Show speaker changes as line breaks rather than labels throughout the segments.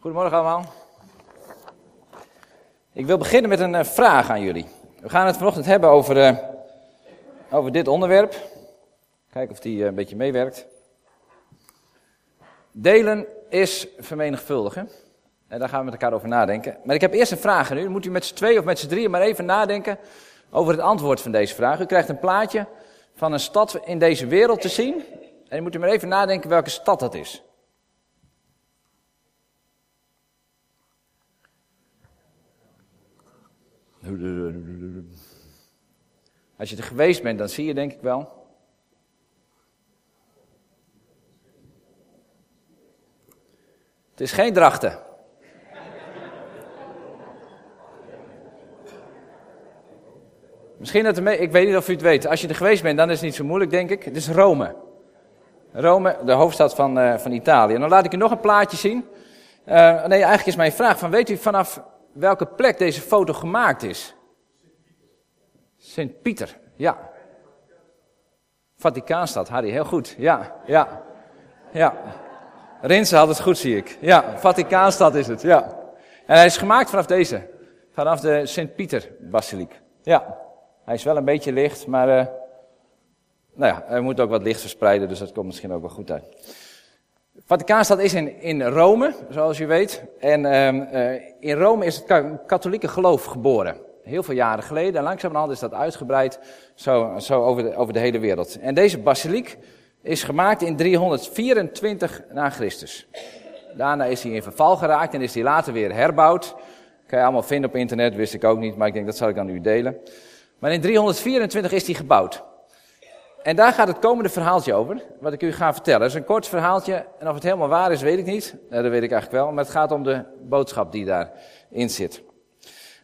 Goedemorgen allemaal. Ik wil beginnen met een uh, vraag aan jullie. We gaan het vanochtend hebben over, uh, over dit onderwerp. Kijken of die uh, een beetje meewerkt. Delen is vermenigvuldigen. En daar gaan we met elkaar over nadenken. Maar ik heb eerst een vraag aan u. Moet u met z'n twee of met z'n drieën maar even nadenken over het antwoord van deze vraag. U krijgt een plaatje van een stad in deze wereld te zien. En u moet u maar even nadenken welke stad dat is. Als je er geweest bent, dan zie je denk ik wel. Het is geen drachten. Misschien dat mee, ik weet niet of u het weet. Als je er geweest bent, dan is het niet zo moeilijk, denk ik. Het is Rome. Rome, de hoofdstad van, uh, van Italië. En dan laat ik u nog een plaatje zien. Uh, nee, eigenlijk is mijn vraag van, weet u vanaf welke plek deze foto gemaakt is? Sint-Pieter, ja. Vaticaanstad, Harry, heel goed. Ja, ja, ja. Rinse had het goed, zie ik. Ja, Vaticaanstad is het, ja. En hij is gemaakt vanaf deze, vanaf de Sint-Pieter-basiliek. Ja, hij is wel een beetje licht, maar uh, nou ja, er moet ook wat licht verspreiden, dus dat komt misschien ook wel goed uit. Vaticaanstad is in, in Rome, zoals u weet. En uh, in Rome is het katholieke geloof geboren. Heel veel jaren geleden. En langzamerhand is dat uitgebreid zo, zo over, de, over de hele wereld. En deze basiliek is gemaakt in 324 na Christus. Daarna is hij in verval geraakt en is hij later weer herbouwd. Kan je allemaal vinden op internet, wist ik ook niet, maar ik denk dat zal ik aan u delen. Maar in 324 is hij gebouwd. En daar gaat het komende verhaaltje over, wat ik u ga vertellen. Het is een kort verhaaltje, en of het helemaal waar is, weet ik niet. Dat weet ik eigenlijk wel, maar het gaat om de boodschap die daarin zit.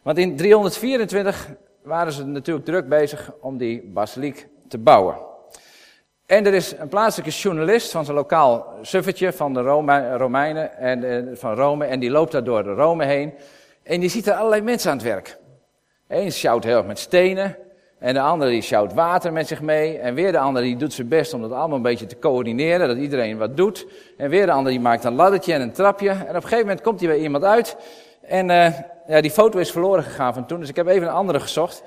Want in 324 waren ze natuurlijk druk bezig om die basiliek te bouwen. En er is een plaatselijke journalist van zo'n lokaal suffertje van de Rome, Romeinen en eh, van Rome, en die loopt daar door Rome heen. En die ziet er allerlei mensen aan het werk. Eén sjouwt heel erg met stenen, en de andere die sjouwt water met zich mee. En weer de andere die doet zijn best om dat allemaal een beetje te coördineren, dat iedereen wat doet. En weer de andere die maakt een laddertje en een trapje. En op een gegeven moment komt hij bij iemand uit. En uh, ja, die foto is verloren gegaan van toen, dus ik heb even een andere gezocht.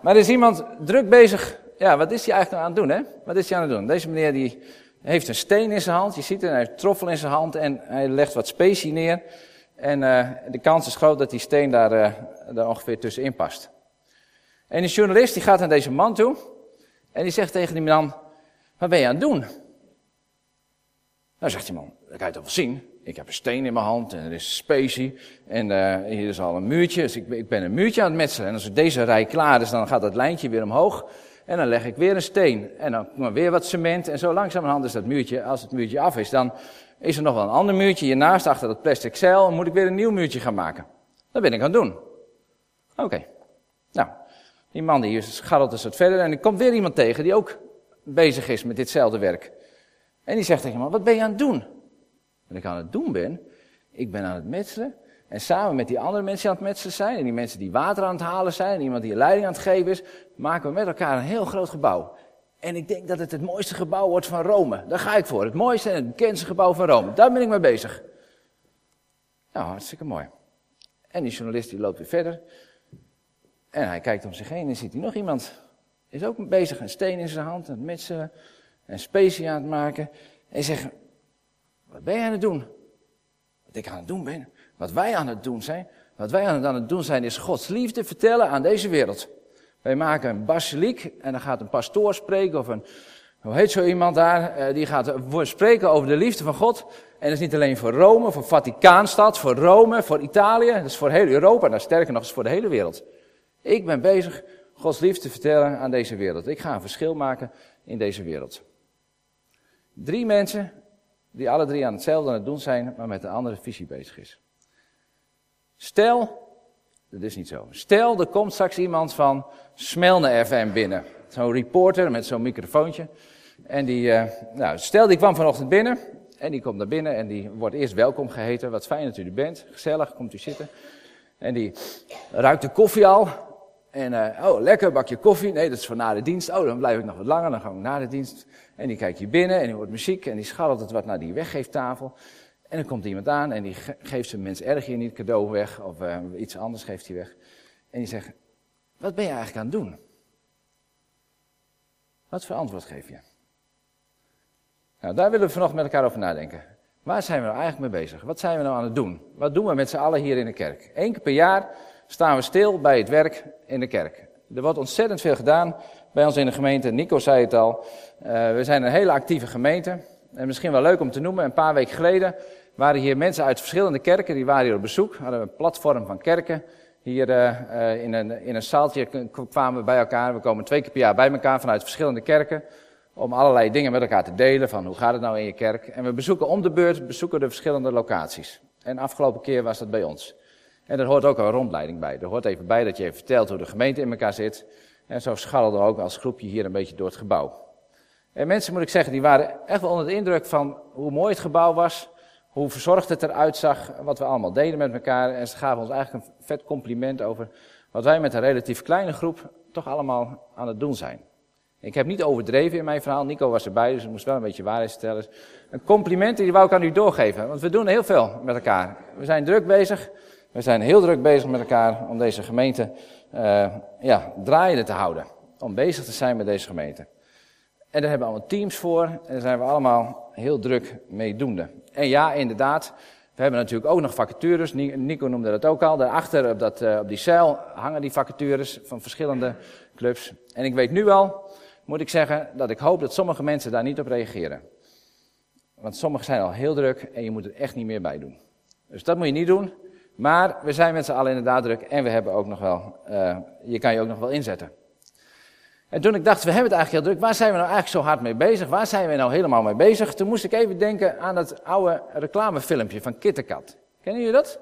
Maar er is iemand druk bezig. Ja, wat is hij eigenlijk nou aan het doen, hè? Wat is hij aan het doen? Deze meneer die heeft een steen in zijn hand. Je ziet het, hij heeft troffel in zijn hand en hij legt wat specie neer. En uh, de kans is groot dat die steen daar, uh, daar ongeveer tussenin past. En die journalist die gaat naar deze man toe. En die zegt tegen die man, wat ben je aan het doen? Nou zegt die man, dat kan je toch wel zien. Ik heb een steen in mijn hand en er is specie. En uh, hier is al een muurtje. Dus ik, ik ben een muurtje aan het metselen. En als deze rij klaar is, dan gaat dat lijntje weer omhoog. En dan leg ik weer een steen. En dan weer wat cement. En zo langzamerhand is dat muurtje, als het muurtje af is, dan is er nog wel een ander muurtje hiernaast achter dat plastic zeil. En moet ik weer een nieuw muurtje gaan maken. Dat ben ik aan het doen. Oké. Nou, die man die scharrelt dus wat verder en er komt weer iemand tegen die ook bezig is met ditzelfde werk. En die zegt tegen iemand, wat ben je aan het doen? Wat ik aan het doen ben, ik ben aan het metselen. En samen met die andere mensen die aan het metselen zijn, en die mensen die water aan het halen zijn, en iemand die leiding aan het geven is, maken we met elkaar een heel groot gebouw. En ik denk dat het het mooiste gebouw wordt van Rome. Daar ga ik voor. Het mooiste en het bekendste gebouw van Rome. Daar ben ik mee bezig. Nou, hartstikke mooi. En die journalist die loopt weer verder. En hij kijkt om zich heen en ziet hij nog iemand. Is ook bezig, een steen in zijn hand, aan het metselen. En specie aan het maken. En zegt, wat ben je aan het doen? Wat ik aan het doen ben? Wat wij aan het doen zijn? Wat wij aan het doen zijn is Gods liefde vertellen aan deze wereld. Wij maken een basiliek en dan gaat een pastoor spreken of een, hoe heet zo iemand daar, eh, die gaat spreken over de liefde van God. En dat is niet alleen voor Rome, voor Vaticaanstad, voor Rome, voor Italië, dat is voor heel Europa en sterker nog eens voor de hele wereld. Ik ben bezig Gods liefde te vertellen aan deze wereld. Ik ga een verschil maken in deze wereld. Drie mensen die alle drie aan hetzelfde aan het doen zijn, maar met een andere visie bezig is. Stel, dat is niet zo. Stel, er komt straks iemand van Smelne FM binnen. Zo'n reporter met zo'n microfoontje. En die, uh, nou, stel die kwam vanochtend binnen. En die komt naar binnen en die wordt eerst welkom geheten. Wat fijn dat u er bent. Gezellig, komt u zitten. En die ruikt de koffie al. En, uh, oh, lekker, bakje koffie. Nee, dat is voor na de dienst. Oh, dan blijf ik nog wat langer, dan ga ik na de dienst. En die kijkt hier binnen en die hoort muziek en die scharrelt het wat naar die weggeeftafel. En dan komt iemand aan en die geeft zijn mens erg hier niet cadeau weg, of uh, iets anders geeft hij weg. En die zegt, wat ben je eigenlijk aan het doen? Wat voor antwoord geef je? Nou, daar willen we vanochtend met elkaar over nadenken. Waar zijn we nou eigenlijk mee bezig? Wat zijn we nou aan het doen? Wat doen we met z'n allen hier in de kerk? Eén keer per jaar staan we stil bij het werk in de kerk. Er wordt ontzettend veel gedaan bij ons in de gemeente. Nico zei het al. Uh, we zijn een hele actieve gemeente. En misschien wel leuk om te noemen, een paar weken geleden waren hier mensen uit verschillende kerken, die waren hier op bezoek. Hadden een platform van kerken. Hier uh, in, een, in een zaaltje kwamen we bij elkaar. We komen twee keer per jaar bij elkaar vanuit verschillende kerken. Om allerlei dingen met elkaar te delen. Van hoe gaat het nou in je kerk? En we bezoeken om de beurt bezoeken de verschillende locaties. En afgelopen keer was dat bij ons. En er hoort ook een rondleiding bij. Er hoort even bij dat je even vertelt hoe de gemeente in elkaar zit. En zo scharrelden we ook als groepje hier een beetje door het gebouw. En mensen, moet ik zeggen, die waren echt wel onder de indruk van hoe mooi het gebouw was. Hoe verzorgd het eruit zag, wat we allemaal deden met elkaar. En ze gaven ons eigenlijk een vet compliment over wat wij met een relatief kleine groep toch allemaal aan het doen zijn. Ik heb niet overdreven in mijn verhaal. Nico was erbij, dus ik moest wel een beetje waarheid stellen. Een compliment die wou ik aan u doorgeven, want we doen heel veel met elkaar. We zijn druk bezig. We zijn heel druk bezig met elkaar om deze gemeente uh, ja, draaiende te houden. Om bezig te zijn met deze gemeente. En daar hebben we allemaal teams voor. En daar zijn we allemaal heel druk mee doende. En ja, inderdaad. We hebben natuurlijk ook nog vacatures. Nico noemde dat ook al. Daarachter op, dat, uh, op die zeil hangen die vacatures van verschillende clubs. En ik weet nu al, moet ik zeggen, dat ik hoop dat sommige mensen daar niet op reageren. Want sommigen zijn al heel druk en je moet er echt niet meer bij doen. Dus dat moet je niet doen. Maar we zijn met z'n allen inderdaad druk en we hebben ook nog wel, uh, je kan je ook nog wel inzetten. En toen ik dacht, we hebben het eigenlijk heel druk, waar zijn we nou eigenlijk zo hard mee bezig? Waar zijn we nou helemaal mee bezig? Toen moest ik even denken aan dat oude reclamefilmpje van KitKat. Kennen jullie dat?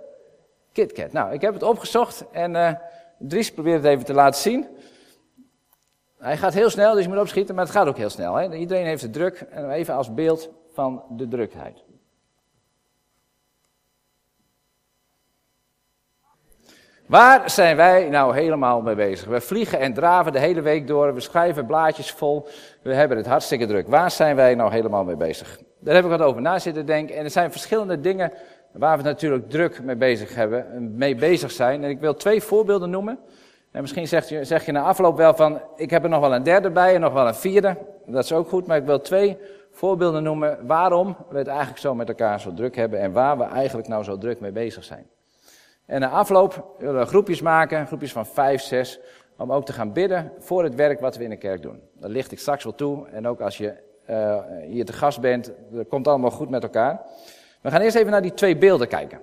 KitKat. Nou, ik heb het opgezocht en uh, Dries probeert het even te laten zien. Hij gaat heel snel, dus je moet opschieten, maar het gaat ook heel snel. Hè? Iedereen heeft het druk. En even als beeld van de drukheid. Waar zijn wij nou helemaal mee bezig? We vliegen en draven de hele week door, we schrijven blaadjes vol, we hebben het hartstikke druk. Waar zijn wij nou helemaal mee bezig? Daar heb ik wat over na zitten denken. En er zijn verschillende dingen waar we natuurlijk druk mee bezig hebben, mee bezig zijn. En ik wil twee voorbeelden noemen. En misschien zeg je, zeg je na afloop wel van, ik heb er nog wel een derde bij en nog wel een vierde. Dat is ook goed, maar ik wil twee voorbeelden noemen waarom we het eigenlijk zo met elkaar zo druk hebben en waar we eigenlijk nou zo druk mee bezig zijn. En na afloop willen we groepjes maken, groepjes van vijf, zes, om ook te gaan bidden voor het werk wat we in de kerk doen. Dat licht ik straks wel toe. En ook als je uh, hier te gast bent, dat komt allemaal goed met elkaar. We gaan eerst even naar die twee beelden kijken.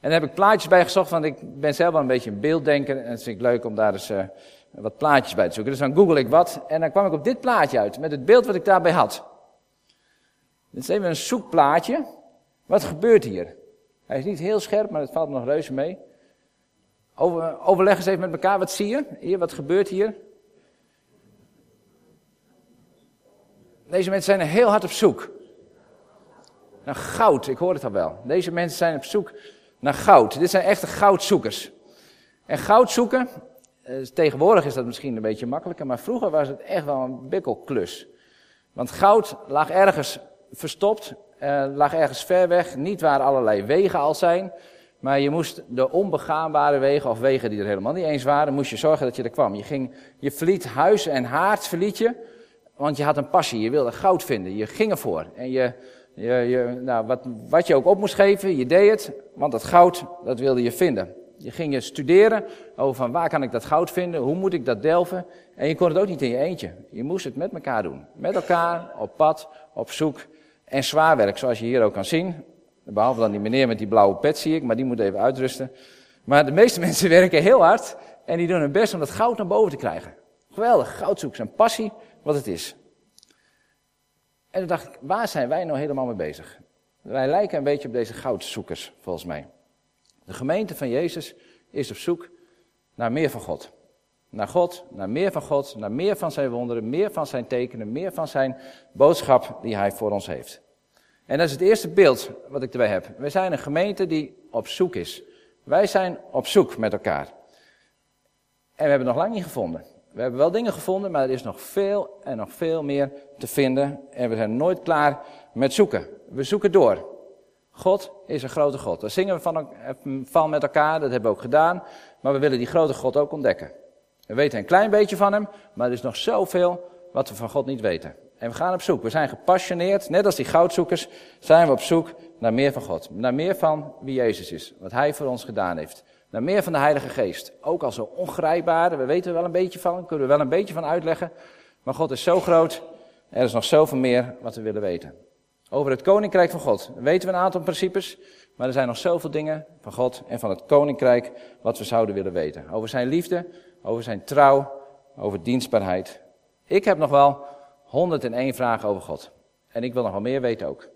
En daar heb ik plaatjes bij gezocht, want ik ben zelf wel een beetje een beelddenker. En het vind ik leuk om daar eens uh, wat plaatjes bij te zoeken. Dus dan google ik wat. En dan kwam ik op dit plaatje uit, met het beeld wat ik daarbij had. Dit is even een zoekplaatje. Wat gebeurt hier? Hij is niet heel scherp, maar het valt nog reuze mee. Over, overleg eens even met elkaar, wat zie je? Hier, wat gebeurt hier? Deze mensen zijn heel hard op zoek. Naar goud, ik hoor het al wel. Deze mensen zijn op zoek naar goud. Dit zijn echte goudzoekers. En goud zoeken, eh, tegenwoordig is dat misschien een beetje makkelijker, maar vroeger was het echt wel een bikkelklus. Want goud lag ergens verstopt uh, lag ergens ver weg, niet waar allerlei wegen al zijn. Maar je moest de onbegaanbare wegen, of wegen die er helemaal niet eens waren, moest je zorgen dat je er kwam. Je, ging, je verliet huis en haard, verliet je, want je had een passie. Je wilde goud vinden. Je ging ervoor. En je, je, je, nou, wat, wat je ook op moest geven, je deed het, want dat goud, dat wilde je vinden. Je ging je studeren over van waar kan ik dat goud vinden, hoe moet ik dat delven. En je kon het ook niet in je eentje. Je moest het met elkaar doen. Met elkaar, op pad, op zoek en zwaar werk, zoals je hier ook kan zien. Behalve dan die meneer met die blauwe pet zie ik, maar die moet even uitrusten. Maar de meeste mensen werken heel hard en die doen hun best om dat goud naar boven te krijgen. Geweldig, goudzoek, zijn passie, wat het is. En toen dacht ik, waar zijn wij nou helemaal mee bezig? Wij lijken een beetje op deze goudzoekers, volgens mij. De gemeente van Jezus is op zoek naar meer van God. Naar God, naar meer van God, naar meer van zijn wonderen, meer van zijn tekenen, meer van zijn boodschap die hij voor ons heeft. En dat is het eerste beeld wat ik erbij heb. We zijn een gemeente die op zoek is. Wij zijn op zoek met elkaar. En we hebben nog lang niet gevonden. We hebben wel dingen gevonden, maar er is nog veel en nog veel meer te vinden. En we zijn nooit klaar met zoeken. We zoeken door. God is een grote God. Daar zingen we van, van met elkaar, dat hebben we ook gedaan. Maar we willen die grote God ook ontdekken. We weten een klein beetje van hem, maar er is nog zoveel wat we van God niet weten. En we gaan op zoek. We zijn gepassioneerd, net als die goudzoekers, zijn we op zoek naar meer van God. Naar meer van wie Jezus is, wat Hij voor ons gedaan heeft. Naar meer van de Heilige Geest. Ook al zo ongrijpbaar, we weten er wel een beetje van, kunnen we wel een beetje van uitleggen. Maar God is zo groot, er is nog zoveel meer wat we willen weten. Over het Koninkrijk van God weten we een aantal principes, maar er zijn nog zoveel dingen van God en van het Koninkrijk wat we zouden willen weten. Over zijn liefde, over zijn trouw, over dienstbaarheid. Ik heb nog wel 101 vragen over God. En ik wil nog wel meer weten ook.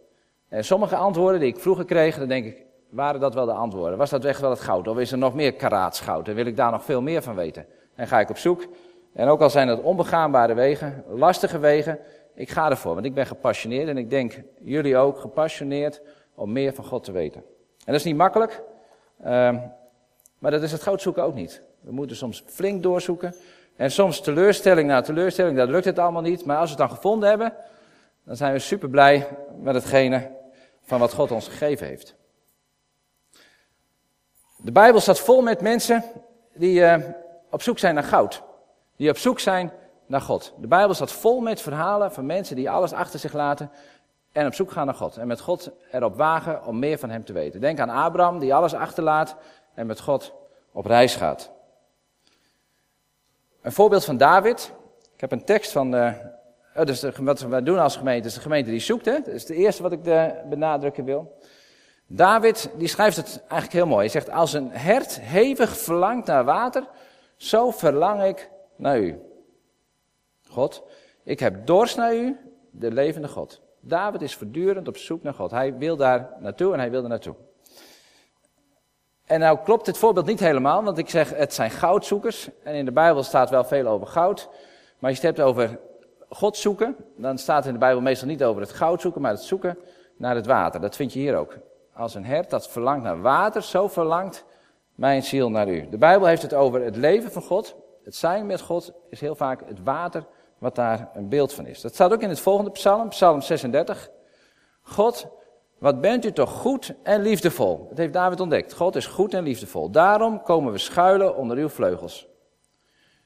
En sommige antwoorden die ik vroeger kreeg, dan denk ik, waren dat wel de antwoorden? Was dat echt wel het goud? Of is er nog meer karaatsgoud? En wil ik daar nog veel meer van weten? En ga ik op zoek. En ook al zijn dat onbegaanbare wegen, lastige wegen, ik ga ervoor. Want ik ben gepassioneerd en ik denk jullie ook gepassioneerd om meer van God te weten. En dat is niet makkelijk, ehm, maar dat is het goud zoeken ook niet. We moeten soms flink doorzoeken. En soms teleurstelling na teleurstelling, dat lukt het allemaal niet. Maar als we het dan gevonden hebben, dan zijn we super blij met hetgene van wat God ons gegeven heeft. De Bijbel staat vol met mensen die uh, op zoek zijn naar goud. Die op zoek zijn naar God. De Bijbel staat vol met verhalen van mensen die alles achter zich laten en op zoek gaan naar God. En met God erop wagen om meer van Hem te weten. Denk aan Abraham die alles achterlaat en met God op reis gaat. Een voorbeeld van David. Ik heb een tekst van, uh, dus de, wat we doen als gemeente, is de gemeente die zoekt. Hè? Dat is het eerste wat ik de, benadrukken wil. David, die schrijft het eigenlijk heel mooi. Hij zegt, als een hert hevig verlangt naar water, zo verlang ik naar u. God, ik heb dorst naar u, de levende God. David is voortdurend op zoek naar God. Hij wil daar naartoe en hij wil er naartoe. En nou klopt dit voorbeeld niet helemaal, want ik zeg het zijn goudzoekers. En in de Bijbel staat wel veel over goud. Maar als je het hebt over God zoeken, dan staat in de Bijbel meestal niet over het goud zoeken, maar het zoeken naar het water. Dat vind je hier ook. Als een hert dat verlangt naar water, zo verlangt mijn ziel naar u. De Bijbel heeft het over het leven van God. Het zijn met God is heel vaak het water wat daar een beeld van is. Dat staat ook in het volgende psalm, psalm 36. God, wat bent u toch goed en liefdevol. Dat heeft David ontdekt. God is goed en liefdevol. Daarom komen we schuilen onder uw vleugels.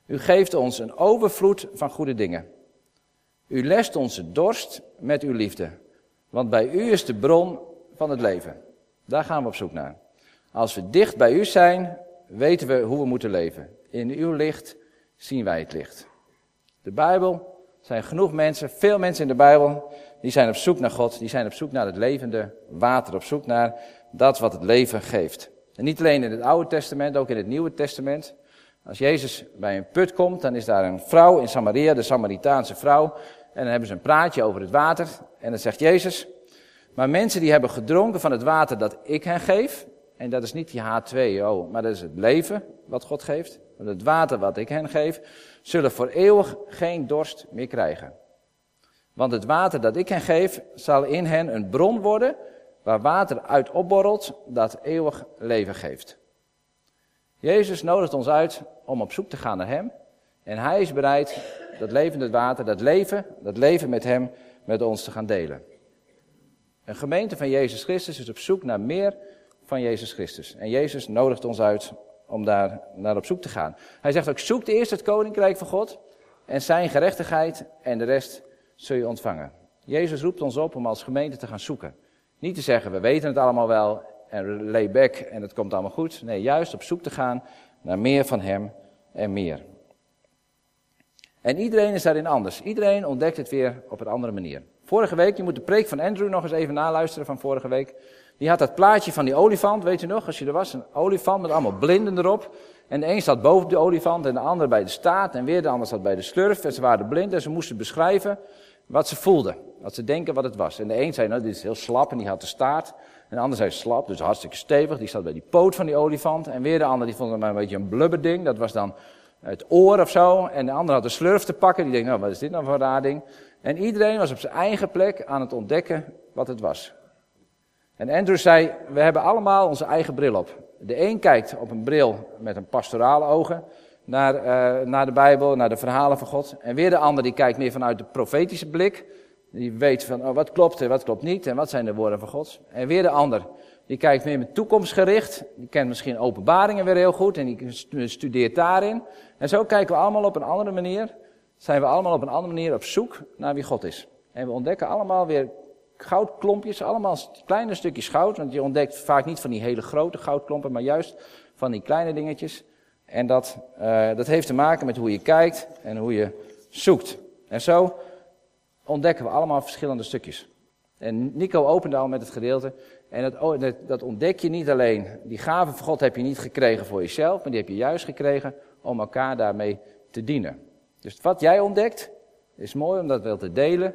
U geeft ons een overvloed van goede dingen. U lest onze dorst met uw liefde. Want bij u is de bron van het leven. Daar gaan we op zoek naar. Als we dicht bij u zijn, weten we hoe we moeten leven. In uw licht zien wij het licht. De Bijbel zijn genoeg mensen, veel mensen in de Bijbel, die zijn op zoek naar God, die zijn op zoek naar het levende water, op zoek naar dat wat het leven geeft. En niet alleen in het Oude Testament, ook in het Nieuwe Testament. Als Jezus bij een put komt, dan is daar een vrouw in Samaria, de Samaritaanse vrouw. En dan hebben ze een praatje over het water. En dan zegt Jezus, maar mensen die hebben gedronken van het water dat ik hen geef, en dat is niet die H2O, maar dat is het leven wat God geeft, het water wat ik hen geef, zullen voor eeuwig geen dorst meer krijgen. Want het water dat ik hen geef, zal in hen een bron worden waar water uit opborrelt dat eeuwig leven geeft. Jezus nodigt ons uit om op zoek te gaan naar Hem. En Hij is bereid dat levende water, dat leven, dat leven met Hem, met ons te gaan delen. Een gemeente van Jezus Christus is op zoek naar meer van Jezus Christus. En Jezus nodigt ons uit om daar naar op zoek te gaan. Hij zegt ook, zoek eerst het koninkrijk van God en zijn gerechtigheid en de rest zul je ontvangen. Jezus roept ons op om als gemeente te gaan zoeken. Niet te zeggen, we weten het allemaal wel en lay back en het komt allemaal goed. Nee, juist op zoek te gaan naar meer van Hem en meer. En iedereen is daarin anders. Iedereen ontdekt het weer op een andere manier. Vorige week, je moet de preek van Andrew nog eens even naluisteren van vorige week. Die had dat plaatje van die olifant, weet u nog, als je er was, een olifant met allemaal blinden erop. En de een zat boven de olifant en de ander bij de staart en weer de ander zat bij de slurf. En ze waren blind en ze moesten beschrijven wat ze voelden. Wat ze denken wat het was. En de een zei, nou dit is heel slap en die had de staart. En de ander zei slap, dus hartstikke stevig. Die zat bij die poot van die olifant. En weer de ander die vond het maar een beetje een blubberding. Dat was dan het oor of zo. En de ander had de slurf te pakken. Die denkt, nou wat is dit nou voor raar ding. En iedereen was op zijn eigen plek aan het ontdekken wat het was. En Andrew zei, we hebben allemaal onze eigen bril op. De een kijkt op een bril met een pastorale ogen naar, uh, naar de Bijbel, naar de verhalen van God. En weer de ander die kijkt meer vanuit de profetische blik Die weet van oh, wat klopt en wat klopt niet en wat zijn de woorden van God. En weer de ander, die kijkt meer met toekomstgericht. Die kent misschien openbaringen weer heel goed en die studeert daarin. En zo kijken we allemaal op een andere manier. Zijn we allemaal op een andere manier op zoek naar wie God is. En we ontdekken allemaal weer goudklompjes, allemaal kleine stukjes goud. Want je ontdekt vaak niet van die hele grote goudklompen, maar juist van die kleine dingetjes. En dat, uh, dat heeft te maken met hoe je kijkt en hoe je zoekt. En zo ontdekken we allemaal verschillende stukjes. En Nico opende al met het gedeelte. En dat, dat ontdek je niet alleen. Die gave van God heb je niet gekregen voor jezelf, maar die heb je juist gekregen om elkaar daarmee te dienen. Dus wat jij ontdekt, is mooi om dat wel te delen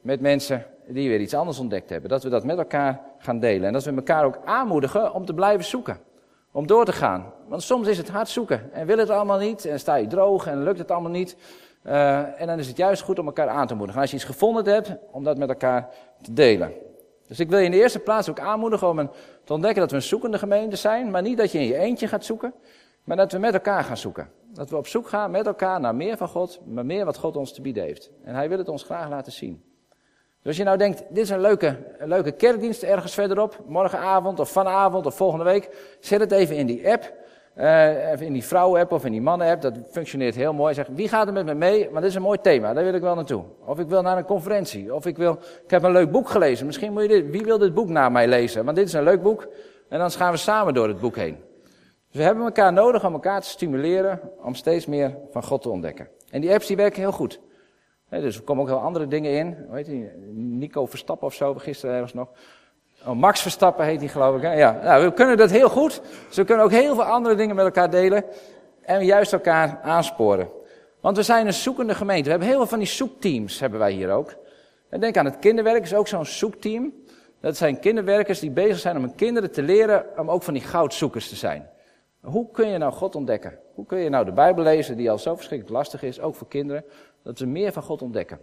met mensen die weer iets anders ontdekt hebben. Dat we dat met elkaar gaan delen. En dat we elkaar ook aanmoedigen om te blijven zoeken. Om door te gaan. Want soms is het hard zoeken. En wil het allemaal niet. En sta je droog en lukt het allemaal niet. Uh, en dan is het juist goed om elkaar aan te moedigen. Als je iets gevonden hebt, om dat met elkaar te delen. Dus ik wil je in de eerste plaats ook aanmoedigen om te ontdekken dat we een zoekende gemeente zijn. Maar niet dat je in je eentje gaat zoeken. Maar dat we met elkaar gaan zoeken. Dat we op zoek gaan met elkaar naar meer van God. Maar meer wat God ons te bieden heeft. En hij wil het ons graag laten zien. Dus je nou denkt, dit is een leuke, een leuke kerkdienst ergens verderop, morgenavond of vanavond of volgende week, zet het even in die app, uh, in die vrouwen-app of in die mannen-app, dat functioneert heel mooi. Zeg, wie gaat er met me mee? Want dit is een mooi thema, daar wil ik wel naartoe. Of ik wil naar een conferentie, of ik wil, ik heb een leuk boek gelezen, misschien moet je dit, wie wil dit boek na mij lezen? Want dit is een leuk boek, en dan gaan we samen door het boek heen. Dus we hebben elkaar nodig om elkaar te stimuleren om steeds meer van God te ontdekken. En die apps die werken heel goed dus er komen ook heel andere dingen in. Heet die? Nico Verstappen of zo, gisteren ergens nog. Oh, Max Verstappen heet die geloof ik. Ja, nou, we kunnen dat heel goed. Dus we kunnen ook heel veel andere dingen met elkaar delen. En juist elkaar aansporen. Want we zijn een zoekende gemeente. We hebben heel veel van die zoekteams hebben wij hier ook. En denk aan het kinderwerk, is ook zo'n zoekteam. Dat zijn kinderwerkers die bezig zijn om hun kinderen te leren om ook van die goudzoekers te zijn. Hoe kun je nou God ontdekken? Hoe kun je nou de Bijbel lezen, die al zo verschrikkelijk lastig is, ook voor kinderen? Dat we meer van God ontdekken.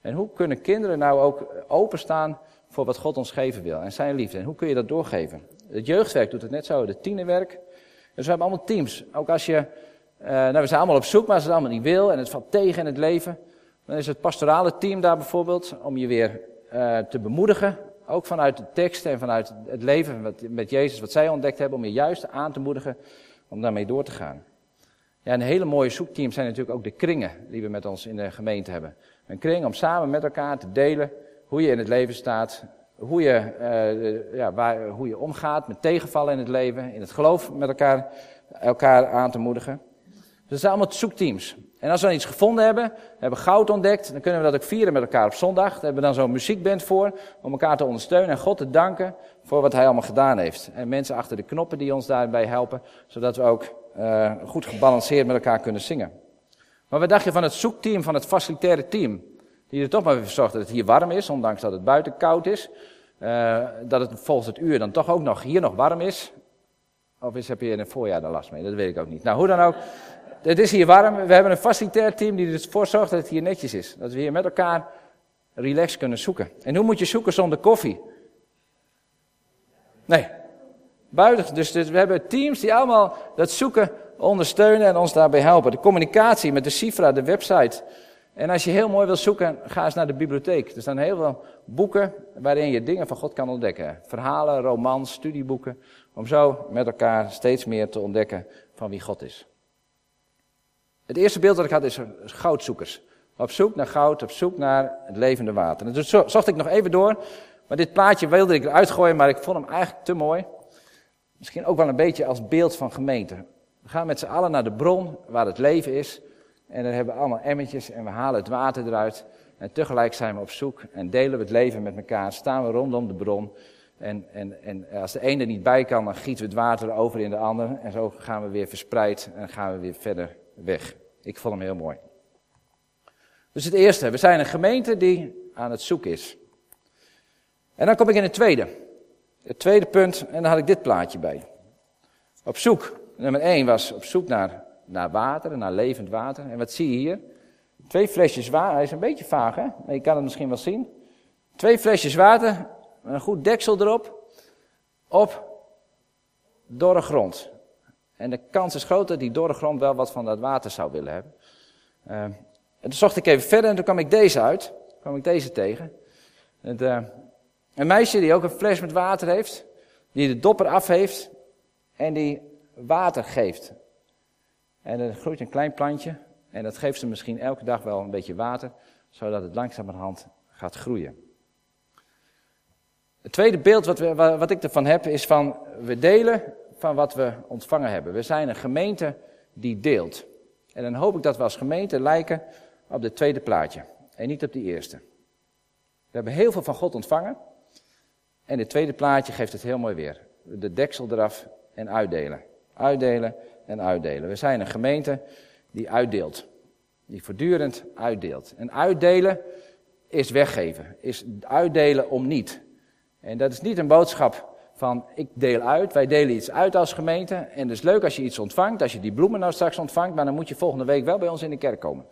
En hoe kunnen kinderen nou ook openstaan voor wat God ons geven wil en zijn liefde? En hoe kun je dat doorgeven? Het jeugdwerk doet het net zo, het tienerwerk. Dus we hebben allemaal teams. Ook als je, uh, nou we zijn allemaal op zoek, maar als het allemaal niet wil en het valt tegen in het leven. Dan is het pastorale team daar bijvoorbeeld om je weer uh, te bemoedigen. Ook vanuit de tekst en vanuit het leven met Jezus, wat zij ontdekt hebben, om je juist aan te moedigen om daarmee door te gaan. Ja, een hele mooie zoekteam zijn natuurlijk ook de kringen die we met ons in de gemeente hebben. Een kring om samen met elkaar te delen hoe je in het leven staat, hoe je, uh, ja, waar, hoe je omgaat met tegenvallen in het leven, in het geloof met elkaar, elkaar aan te moedigen. Dus dat zijn allemaal zoekteams. En als we dan iets gevonden hebben, hebben goud ontdekt, dan kunnen we dat ook vieren met elkaar op zondag. Daar hebben we dan zo'n muziekband voor, om elkaar te ondersteunen en God te danken voor wat hij allemaal gedaan heeft. En mensen achter de knoppen die ons daarbij helpen, zodat we ook uh, goed gebalanceerd met elkaar kunnen zingen. Maar wat dacht je van het zoekteam, van het facilitaire team? Die er toch maar voor zorgt dat het hier warm is, ondanks dat het buiten koud is. Uh, dat het volgens het uur dan toch ook nog hier nog warm is. Of is, heb je in het voorjaar er last mee? Dat weet ik ook niet. Nou, hoe dan ook. Het is hier warm. We hebben een facilitair team die ervoor zorgt dat het hier netjes is. Dat we hier met elkaar relaxed kunnen zoeken. En hoe moet je zoeken zonder koffie? Nee, Buiten, dus, we hebben teams die allemaal dat zoeken ondersteunen en ons daarbij helpen. De communicatie met de Cifra, de website. En als je heel mooi wil zoeken, ga eens naar de bibliotheek. Er staan heel veel boeken waarin je dingen van God kan ontdekken. Verhalen, romans, studieboeken. Om zo met elkaar steeds meer te ontdekken van wie God is. Het eerste beeld dat ik had is goudzoekers. Op zoek naar goud, op zoek naar het levende water. En dus zocht ik nog even door. Maar dit plaatje wilde ik eruit gooien, maar ik vond hem eigenlijk te mooi. Misschien ook wel een beetje als beeld van gemeente. We gaan met z'n allen naar de bron waar het leven is. En dan hebben we allemaal emmertjes en we halen het water eruit. En tegelijk zijn we op zoek en delen we het leven met elkaar. Staan we rondom de bron. En, en, en als de ene er niet bij kan, dan gieten we het water over in de ander. En zo gaan we weer verspreid en gaan we weer verder weg. Ik vond hem heel mooi. Dus het eerste, we zijn een gemeente die aan het zoeken is. En dan kom ik in het tweede. Het tweede punt, en dan had ik dit plaatje bij. Op zoek, nummer 1 was op zoek naar, naar water, naar levend water. En wat zie je hier? Twee flesjes water, hij is een beetje vaag hè, maar je kan het misschien wel zien. Twee flesjes water, een goed deksel erop, op dorre grond. En de kans is groot dat die dorre grond wel wat van dat water zou willen hebben. Uh, en toen zocht ik even verder en toen kwam ik deze uit, kwam ik deze tegen. Het, uh, een meisje die ook een fles met water heeft, die de dopper af heeft en die water geeft. En er groeit een klein plantje en dat geeft ze misschien elke dag wel een beetje water, zodat het langzamerhand gaat groeien. Het tweede beeld wat, we, wat ik ervan heb is van we delen van wat we ontvangen hebben. We zijn een gemeente die deelt. En dan hoop ik dat we als gemeente lijken op het tweede plaatje en niet op die eerste. We hebben heel veel van God ontvangen. En het tweede plaatje geeft het heel mooi weer. De deksel eraf en uitdelen. Uitdelen en uitdelen. We zijn een gemeente die uitdeelt. Die voortdurend uitdeelt. En uitdelen is weggeven. Is uitdelen om niet. En dat is niet een boodschap van ik deel uit. Wij delen iets uit als gemeente. En het is leuk als je iets ontvangt. Als je die bloemen nou straks ontvangt. Maar dan moet je volgende week wel bij ons in de kerk komen.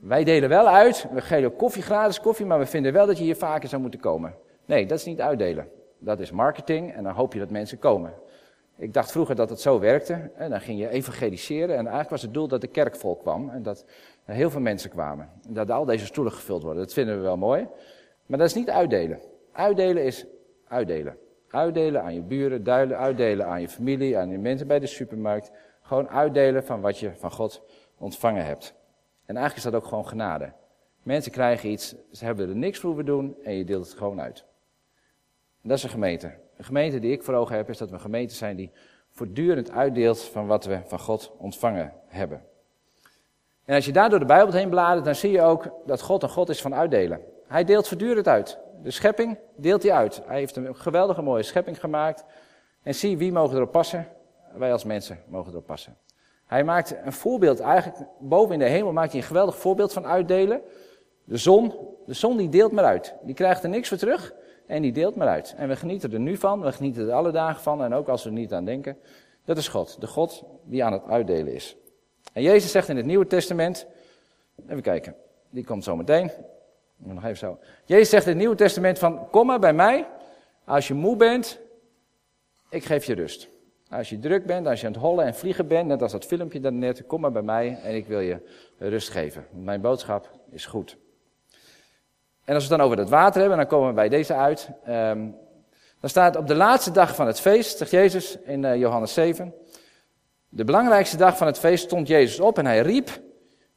Wij delen wel uit. We geven koffie, gratis koffie. Maar we vinden wel dat je hier vaker zou moeten komen. Nee, dat is niet uitdelen. Dat is marketing. En dan hoop je dat mensen komen. Ik dacht vroeger dat het zo werkte. En dan ging je evangeliseren. En eigenlijk was het doel dat de kerk vol kwam. En dat er heel veel mensen kwamen. En dat al deze stoelen gevuld worden. Dat vinden we wel mooi. Maar dat is niet uitdelen. Uitdelen is uitdelen. Uitdelen aan je buren, uitdelen aan je familie, aan je mensen bij de supermarkt. Gewoon uitdelen van wat je van God ontvangen hebt. En eigenlijk is dat ook gewoon genade. Mensen krijgen iets, ze hebben er niks voor hoeven doen en je deelt het gewoon uit. Dat is een gemeente. Een gemeente die ik voor ogen heb, is dat we een gemeente zijn die voortdurend uitdeelt van wat we van God ontvangen hebben. En als je daar door de Bijbel heen bladert, dan zie je ook dat God een God is van uitdelen. Hij deelt voortdurend uit. De schepping deelt hij uit. Hij heeft een geweldige mooie schepping gemaakt. En zie, wie mogen erop passen? Wij als mensen mogen erop passen. Hij maakt een voorbeeld, eigenlijk boven in de hemel maakt hij een geweldig voorbeeld van uitdelen. De zon, de zon die deelt maar uit. Die krijgt er niks voor terug en die deelt maar uit. En we genieten er nu van, we genieten er alle dagen van en ook als we er niet aan denken. Dat is God, de God die aan het uitdelen is. En Jezus zegt in het Nieuwe Testament, even kijken, die komt zo meteen. Nog even zo. Jezus zegt in het Nieuwe Testament van, kom maar bij mij, als je moe bent, ik geef je rust. Als je druk bent, als je aan het hollen en vliegen bent, net als dat filmpje daarnet, kom maar bij mij en ik wil je rust geven. Mijn boodschap is goed. En als we het dan over het water hebben, dan komen we bij deze uit. Um, dan staat op de laatste dag van het feest, zegt Jezus in uh, Johannes 7. De belangrijkste dag van het feest stond Jezus op en hij riep,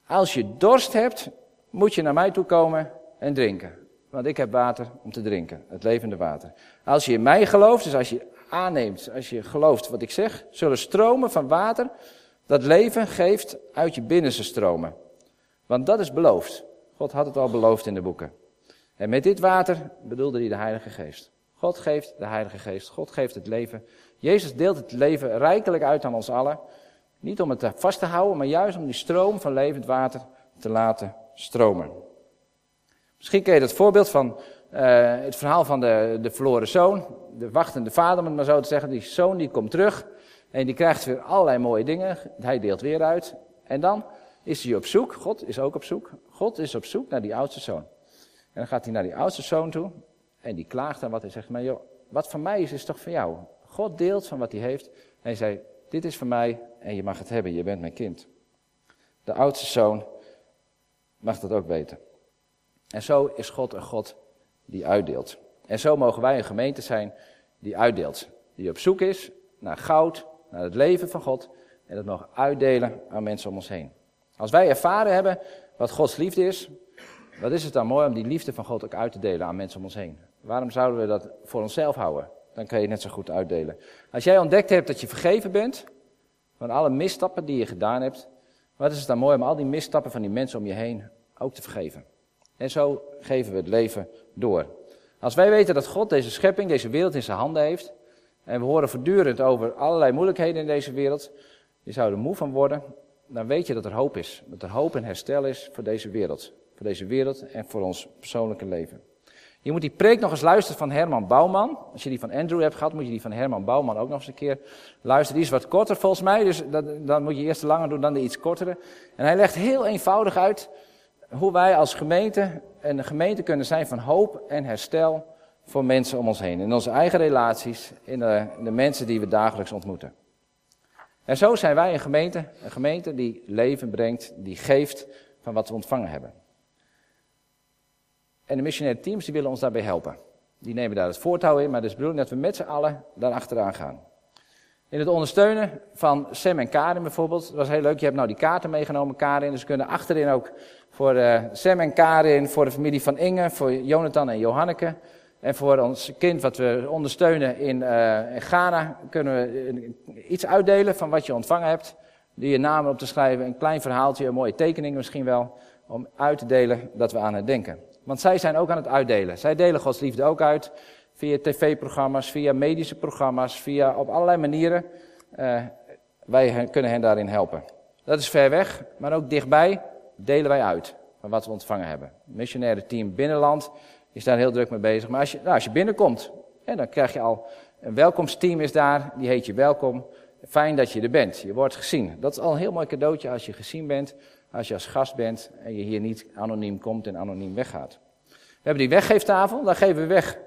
als je dorst hebt, moet je naar mij toe komen en drinken. Want ik heb water om te drinken, het levende water. Als je in mij gelooft, dus als je aanneemt, als je gelooft wat ik zeg, zullen stromen van water dat leven geeft uit je binnenste stromen. Want dat is beloofd. God had het al beloofd in de boeken. En met dit water bedoelde hij de Heilige Geest. God geeft de Heilige Geest. God geeft het leven. Jezus deelt het leven rijkelijk uit aan ons allen. Niet om het vast te houden, maar juist om die stroom van levend water te laten stromen. Misschien ken je dat voorbeeld van uh, het verhaal van de, de verloren zoon. De wachtende vader, om het maar zo te zeggen. Die zoon die komt terug en die krijgt weer allerlei mooie dingen. Hij deelt weer uit. En dan is hij op zoek. God is ook op zoek. God is op zoek naar die oudste zoon. En dan gaat hij naar die oudste zoon toe. En die klaagt dan wat. Hij zegt, maar joh, wat van mij is, is toch van jou. God deelt van wat hij heeft. En hij zei, dit is van mij en je mag het hebben. Je bent mijn kind. De oudste zoon mag dat ook weten. En zo is God een God die uitdeelt. En zo mogen wij een gemeente zijn die uitdeelt. Die op zoek is naar goud, naar het leven van God. En dat mogen uitdelen aan mensen om ons heen. Als wij ervaren hebben wat Gods liefde is, wat is het dan mooi om die liefde van God ook uit te delen aan mensen om ons heen? Waarom zouden we dat voor onszelf houden? Dan kan je net zo goed uitdelen. Als jij ontdekt hebt dat je vergeven bent van alle misstappen die je gedaan hebt, wat is het dan mooi om al die misstappen van die mensen om je heen ook te vergeven? En zo geven we het leven door. Als wij weten dat God deze schepping, deze wereld in zijn handen heeft, en we horen voortdurend over allerlei moeilijkheden in deze wereld, je zou er moe van worden, dan weet je dat er hoop is. Dat er hoop en herstel is voor deze wereld. Voor deze wereld en voor ons persoonlijke leven. Je moet die preek nog eens luisteren van Herman Bouwman. Als je die van Andrew hebt gehad, moet je die van Herman Bouwman ook nog eens een keer luisteren. Die is wat korter volgens mij, dus dan moet je eerst de lange doen, dan de iets kortere. En hij legt heel eenvoudig uit hoe wij als gemeente een gemeente kunnen zijn van hoop en herstel voor mensen om ons heen. In onze eigen relaties, in de, in de mensen die we dagelijks ontmoeten. En zo zijn wij een gemeente, een gemeente die leven brengt, die geeft van wat we ontvangen hebben. En de missionaire teams die willen ons daarbij helpen. Die nemen daar het voortouw in, maar het is de bedoeling dat we met z'n allen daar achteraan gaan. In het ondersteunen van Sam en Karin bijvoorbeeld. Dat was heel leuk. Je hebt nou die kaarten meegenomen, Karin. Dus we kunnen achterin ook voor uh, Sam en Karin, voor de familie van Inge, voor Jonathan en Johanneke. En voor ons kind wat we ondersteunen in, uh, in Ghana kunnen we iets uitdelen van wat je ontvangen hebt. Die je namen op te schrijven, een klein verhaaltje, een mooie tekening misschien wel. Om uit te delen dat we aan het denken. Want zij zijn ook aan het uitdelen. Zij delen Gods liefde ook uit. Via tv-programma's, via medische programma's, via op allerlei manieren. Uh, wij kunnen hen daarin helpen. Dat is ver weg, maar ook dichtbij delen wij uit van wat we ontvangen hebben. Het missionaire team Binnenland is daar heel druk mee bezig. Maar als je, nou, als je binnenkomt, dan krijg je al een welkomsteam is daar, die heet je welkom. Fijn dat je er bent, je wordt gezien. Dat is al een heel mooi cadeautje als je gezien bent, als je als gast bent en je hier niet anoniem komt en anoniem weggaat. We hebben die weggeeftafel, daar geven we weg.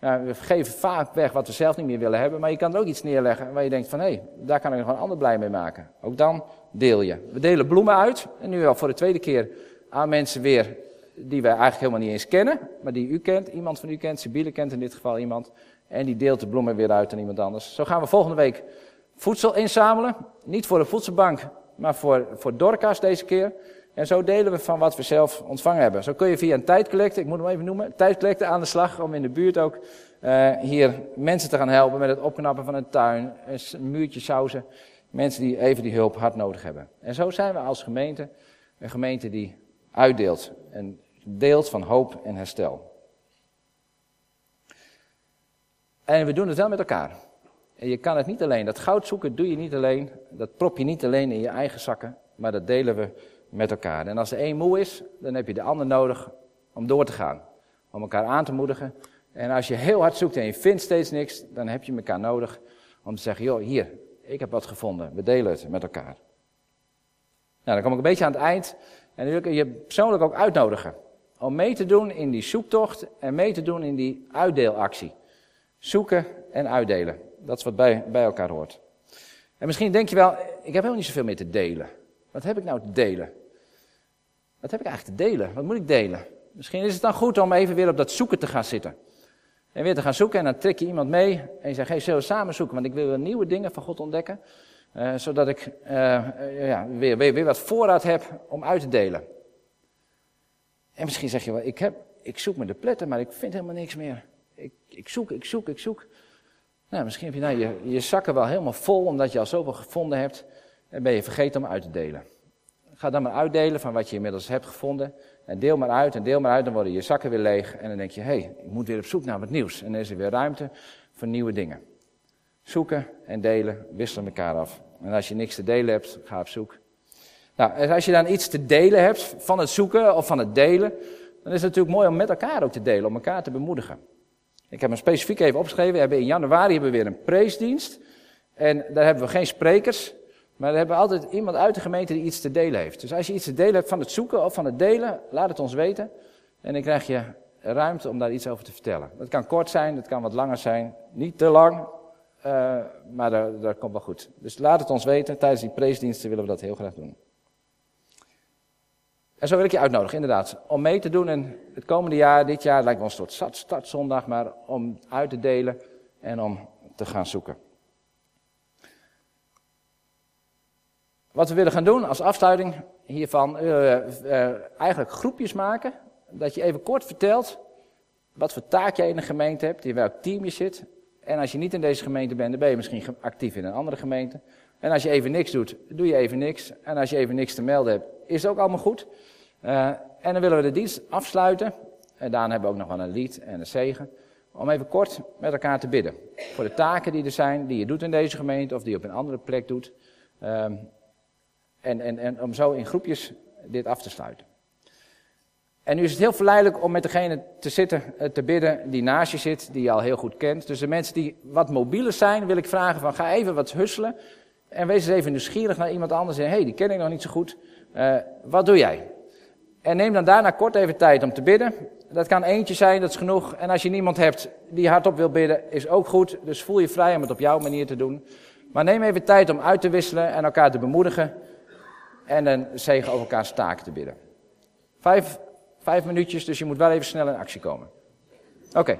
Nou, we geven vaak weg wat we zelf niet meer willen hebben, maar je kan er ook iets neerleggen waar je denkt van hé, hey, daar kan ik nog een ander blij mee maken. Ook dan deel je. We delen bloemen uit en nu al voor de tweede keer aan mensen weer die wij eigenlijk helemaal niet eens kennen, maar die u kent, iemand van u kent, Sibylle kent in dit geval iemand, en die deelt de bloemen weer uit aan iemand anders. Zo gaan we volgende week voedsel inzamelen, niet voor de voedselbank, maar voor, voor Dorcas deze keer. En zo delen we van wat we zelf ontvangen hebben. Zo kun je via een tijdcollecte, ik moet hem even noemen, tijdcollecte aan de slag om in de buurt ook uh, hier mensen te gaan helpen met het opknappen van een tuin, een muurtje sausen. Mensen die even die hulp hard nodig hebben. En zo zijn we als gemeente een gemeente die uitdeelt en deelt van hoop en herstel. En we doen het wel met elkaar. En je kan het niet alleen. Dat goud zoeken doe je niet alleen. Dat prop je niet alleen in je eigen zakken. Maar dat delen we met elkaar. En als de een moe is, dan heb je de ander nodig om door te gaan. Om elkaar aan te moedigen. En als je heel hard zoekt en je vindt steeds niks, dan heb je elkaar nodig om te zeggen, joh, hier, ik heb wat gevonden. We delen het met elkaar. Nou, dan kom ik een beetje aan het eind. En dan wil ik je persoonlijk ook uitnodigen. Om mee te doen in die zoektocht en mee te doen in die uitdeelactie. Zoeken en uitdelen. Dat is wat bij, bij elkaar hoort. En misschien denk je wel, ik heb helemaal niet zoveel meer te delen. Wat heb ik nou te delen? Wat heb ik eigenlijk te delen? Wat moet ik delen? Misschien is het dan goed om even weer op dat zoeken te gaan zitten. En weer te gaan zoeken en dan trek je iemand mee en je zegt, hey, zullen we samen zoeken? Want ik wil weer nieuwe dingen van God ontdekken. Uh, zodat ik uh, ja, weer, weer, weer wat voorraad heb om uit te delen. En misschien zeg je wel, ik, heb, ik zoek me de pletten, maar ik vind helemaal niks meer. Ik, ik zoek, ik zoek, ik zoek. Nou, misschien heb je nou je, zakken wel helemaal vol, omdat je al zoveel gevonden hebt. En ben je vergeten om uit te delen. Ga dan maar uitdelen van wat je inmiddels hebt gevonden. En deel maar uit en deel maar uit, dan worden je zakken weer leeg. En dan denk je, hé, hey, ik moet weer op zoek naar wat nieuws. En dan is er weer ruimte voor nieuwe dingen. Zoeken en delen wisselen elkaar af. En als je niks te delen hebt, ga op zoek. Nou, als je dan iets te delen hebt van het zoeken of van het delen, dan is het natuurlijk mooi om met elkaar ook te delen, om elkaar te bemoedigen. Ik heb hem specifiek even opgeschreven. We hebben in januari hebben we weer een preesdienst. En daar hebben we geen sprekers. Maar we hebben altijd iemand uit de gemeente die iets te delen heeft. Dus als je iets te delen hebt van het zoeken of van het delen, laat het ons weten. En dan krijg je ruimte om daar iets over te vertellen. Dat kan kort zijn, dat kan wat langer zijn. Niet te lang, uh, maar dat komt wel goed. Dus laat het ons weten. Tijdens die preesdiensten willen we dat heel graag doen. En zo wil ik je uitnodigen, inderdaad, om mee te doen in het komende jaar. Dit jaar lijkt wel een soort startzondag, maar om uit te delen en om te gaan zoeken. Wat we willen gaan doen als afsluiting hiervan, uh, uh, eigenlijk groepjes maken. Dat je even kort vertelt wat voor taak jij in de gemeente hebt, in welk team je zit. En als je niet in deze gemeente bent, dan ben je misschien actief in een andere gemeente. En als je even niks doet, doe je even niks. En als je even niks te melden hebt, is het ook allemaal goed. Uh, en dan willen we de dienst afsluiten. En daarna hebben we ook nog wel een lied en een zegen. Om even kort met elkaar te bidden. Voor de taken die er zijn, die je doet in deze gemeente of die je op een andere plek doet. Um, en, en, en om zo in groepjes dit af te sluiten. En nu is het heel verleidelijk om met degene te zitten, eh, te bidden die naast je zit, die je al heel goed kent. Dus de mensen die wat mobieler zijn, wil ik vragen van ga even wat husselen. En wees eens even nieuwsgierig naar iemand anders en hey, die ken ik nog niet zo goed. Uh, wat doe jij? En neem dan daarna kort even tijd om te bidden. Dat kan eentje zijn, dat is genoeg. En als je niemand hebt die hardop wil bidden, is ook goed. Dus voel je vrij om het op jouw manier te doen. Maar neem even tijd om uit te wisselen en elkaar te bemoedigen. En een zegen over elkaars taken te bidden. Vijf Vijf minuutjes, dus je moet wel even snel in actie komen. Oké.